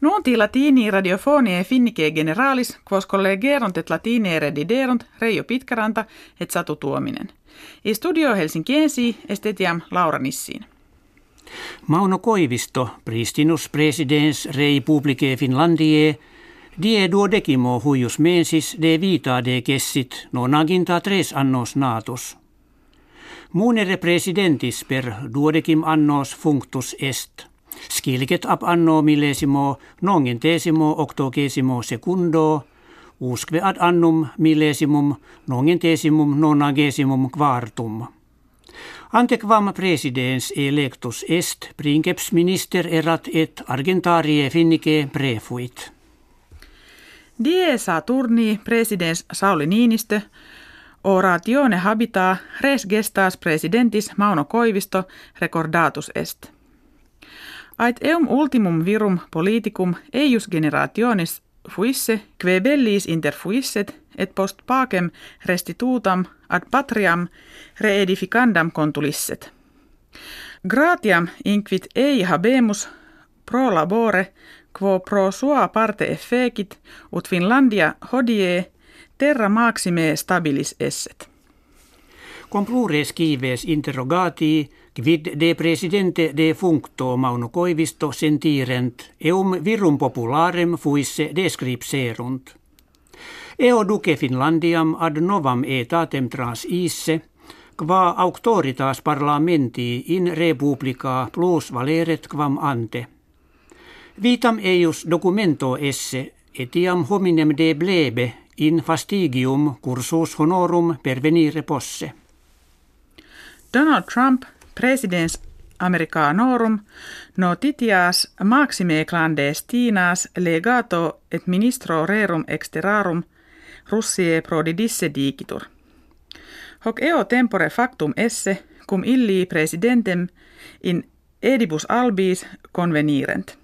Nunti latini radiofonie finnike generalis, quos collegerunt et latine rediderunt Reijo Pitkäranta et Satu Tuominen. I studio Helsinkiensi estetiam Laura Nissiin. Mauno Koivisto, pristinus presidens rei publicae Finlandie, die duodecimo huius mensis de vita de kessit nonaginta tres annos natus. Muunere presidentis per duodecim annos functus est – Skilket ab anno millesimo nongentesimo octogesimo secundo, usque ad annum millesimum nongentesimum nonagesimum quartum. Antequam presidens electus est princeps minister erat et argentarie finnike prefuit. Die Saturni presidens Sauli Niinistö oratione habita res gestas presidentis Mauno Koivisto recordatus est. Ait eum ultimum virum politicum eius generationis fuisse, que bellis inter fuisset, et post pacem restitutam ad patriam reedificandam contulisset. Gratiam inquit ei habemus pro labore, quo pro sua parte effecit, ut Finlandia hodie terra maxime stabilis esset. Com plures kives interrogatii, Quid de presidente de functo Mauno Koivisto sentirent, eum virum popularem fuisse descripserunt. Eo duce Finlandiam ad novam etatem trans isse, qua auctoritas parlamenti in republica plus valeret quam ante. Vitam eius documento esse, etiam hominem de blebe in fastigium cursus honorum pervenire posse. Donald Trump presidens Americanorum notitias maxime clandestinas legato et ministro rerum exterarum Russie prodidisse digitur. Hoc eo tempore factum esse, cum illi presidentem in edibus albis convenirent.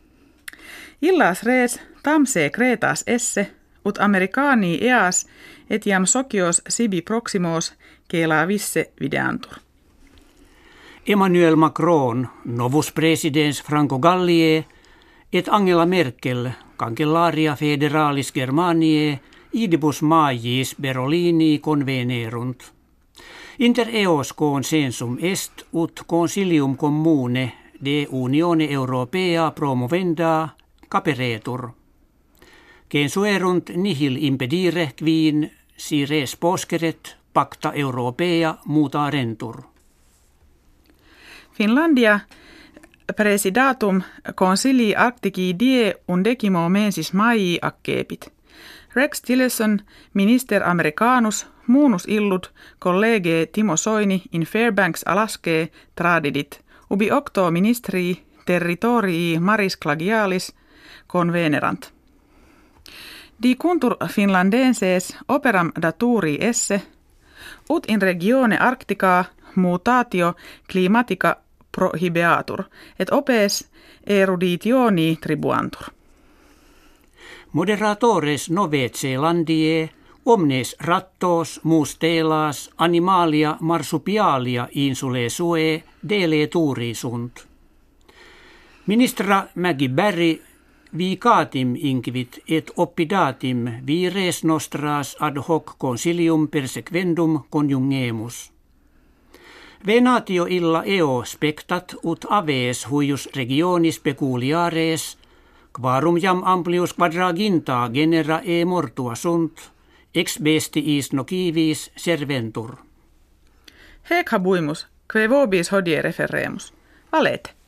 Illas res tam se cretas esse, ut americani eas etiam socios sibi proximos visse videantur. Emmanuel Macron, novus presidens Franco Gallie, et Angela Merkel, cancellaria federalis Germaniae, idibus maiis Berolini convenerunt. Inter eos consensum est ut consilium commune de Unione Europea promovenda caperetur. Censuerunt nihil impedire quin si res poskeret pacta Europea mutarentur. Finlandia presidatum consilii arctici die undecimo mensis maii accepit. Rex Tillerson, minister americanus, muunus illud kollege Timo Soini in Fairbanks, Alaske, tradidit, ubi octo ministri territorii maris clagialis convenerant. Di kuntur finlandenses operam daturi esse, ut in regione arctica mutatio climatica prohibeatur, et opes eruditioni tribuantur. Moderatores novet Zeelandie, omnes rattos, mus telas, animalia marsupialia insule sue, dele turi sunt. Ministra Maggie Barry vicatim inquit et oppidatim vires nostras ad hoc consilium persequendum conjungemus. Venatio illa eo spectat ut aves huius regionis peculiares, quarum jam amplius quadraginta genera e mortua sunt, ex bestiis nocivis serventur. Hec habuimus, que vobis hodie referemus. Valete.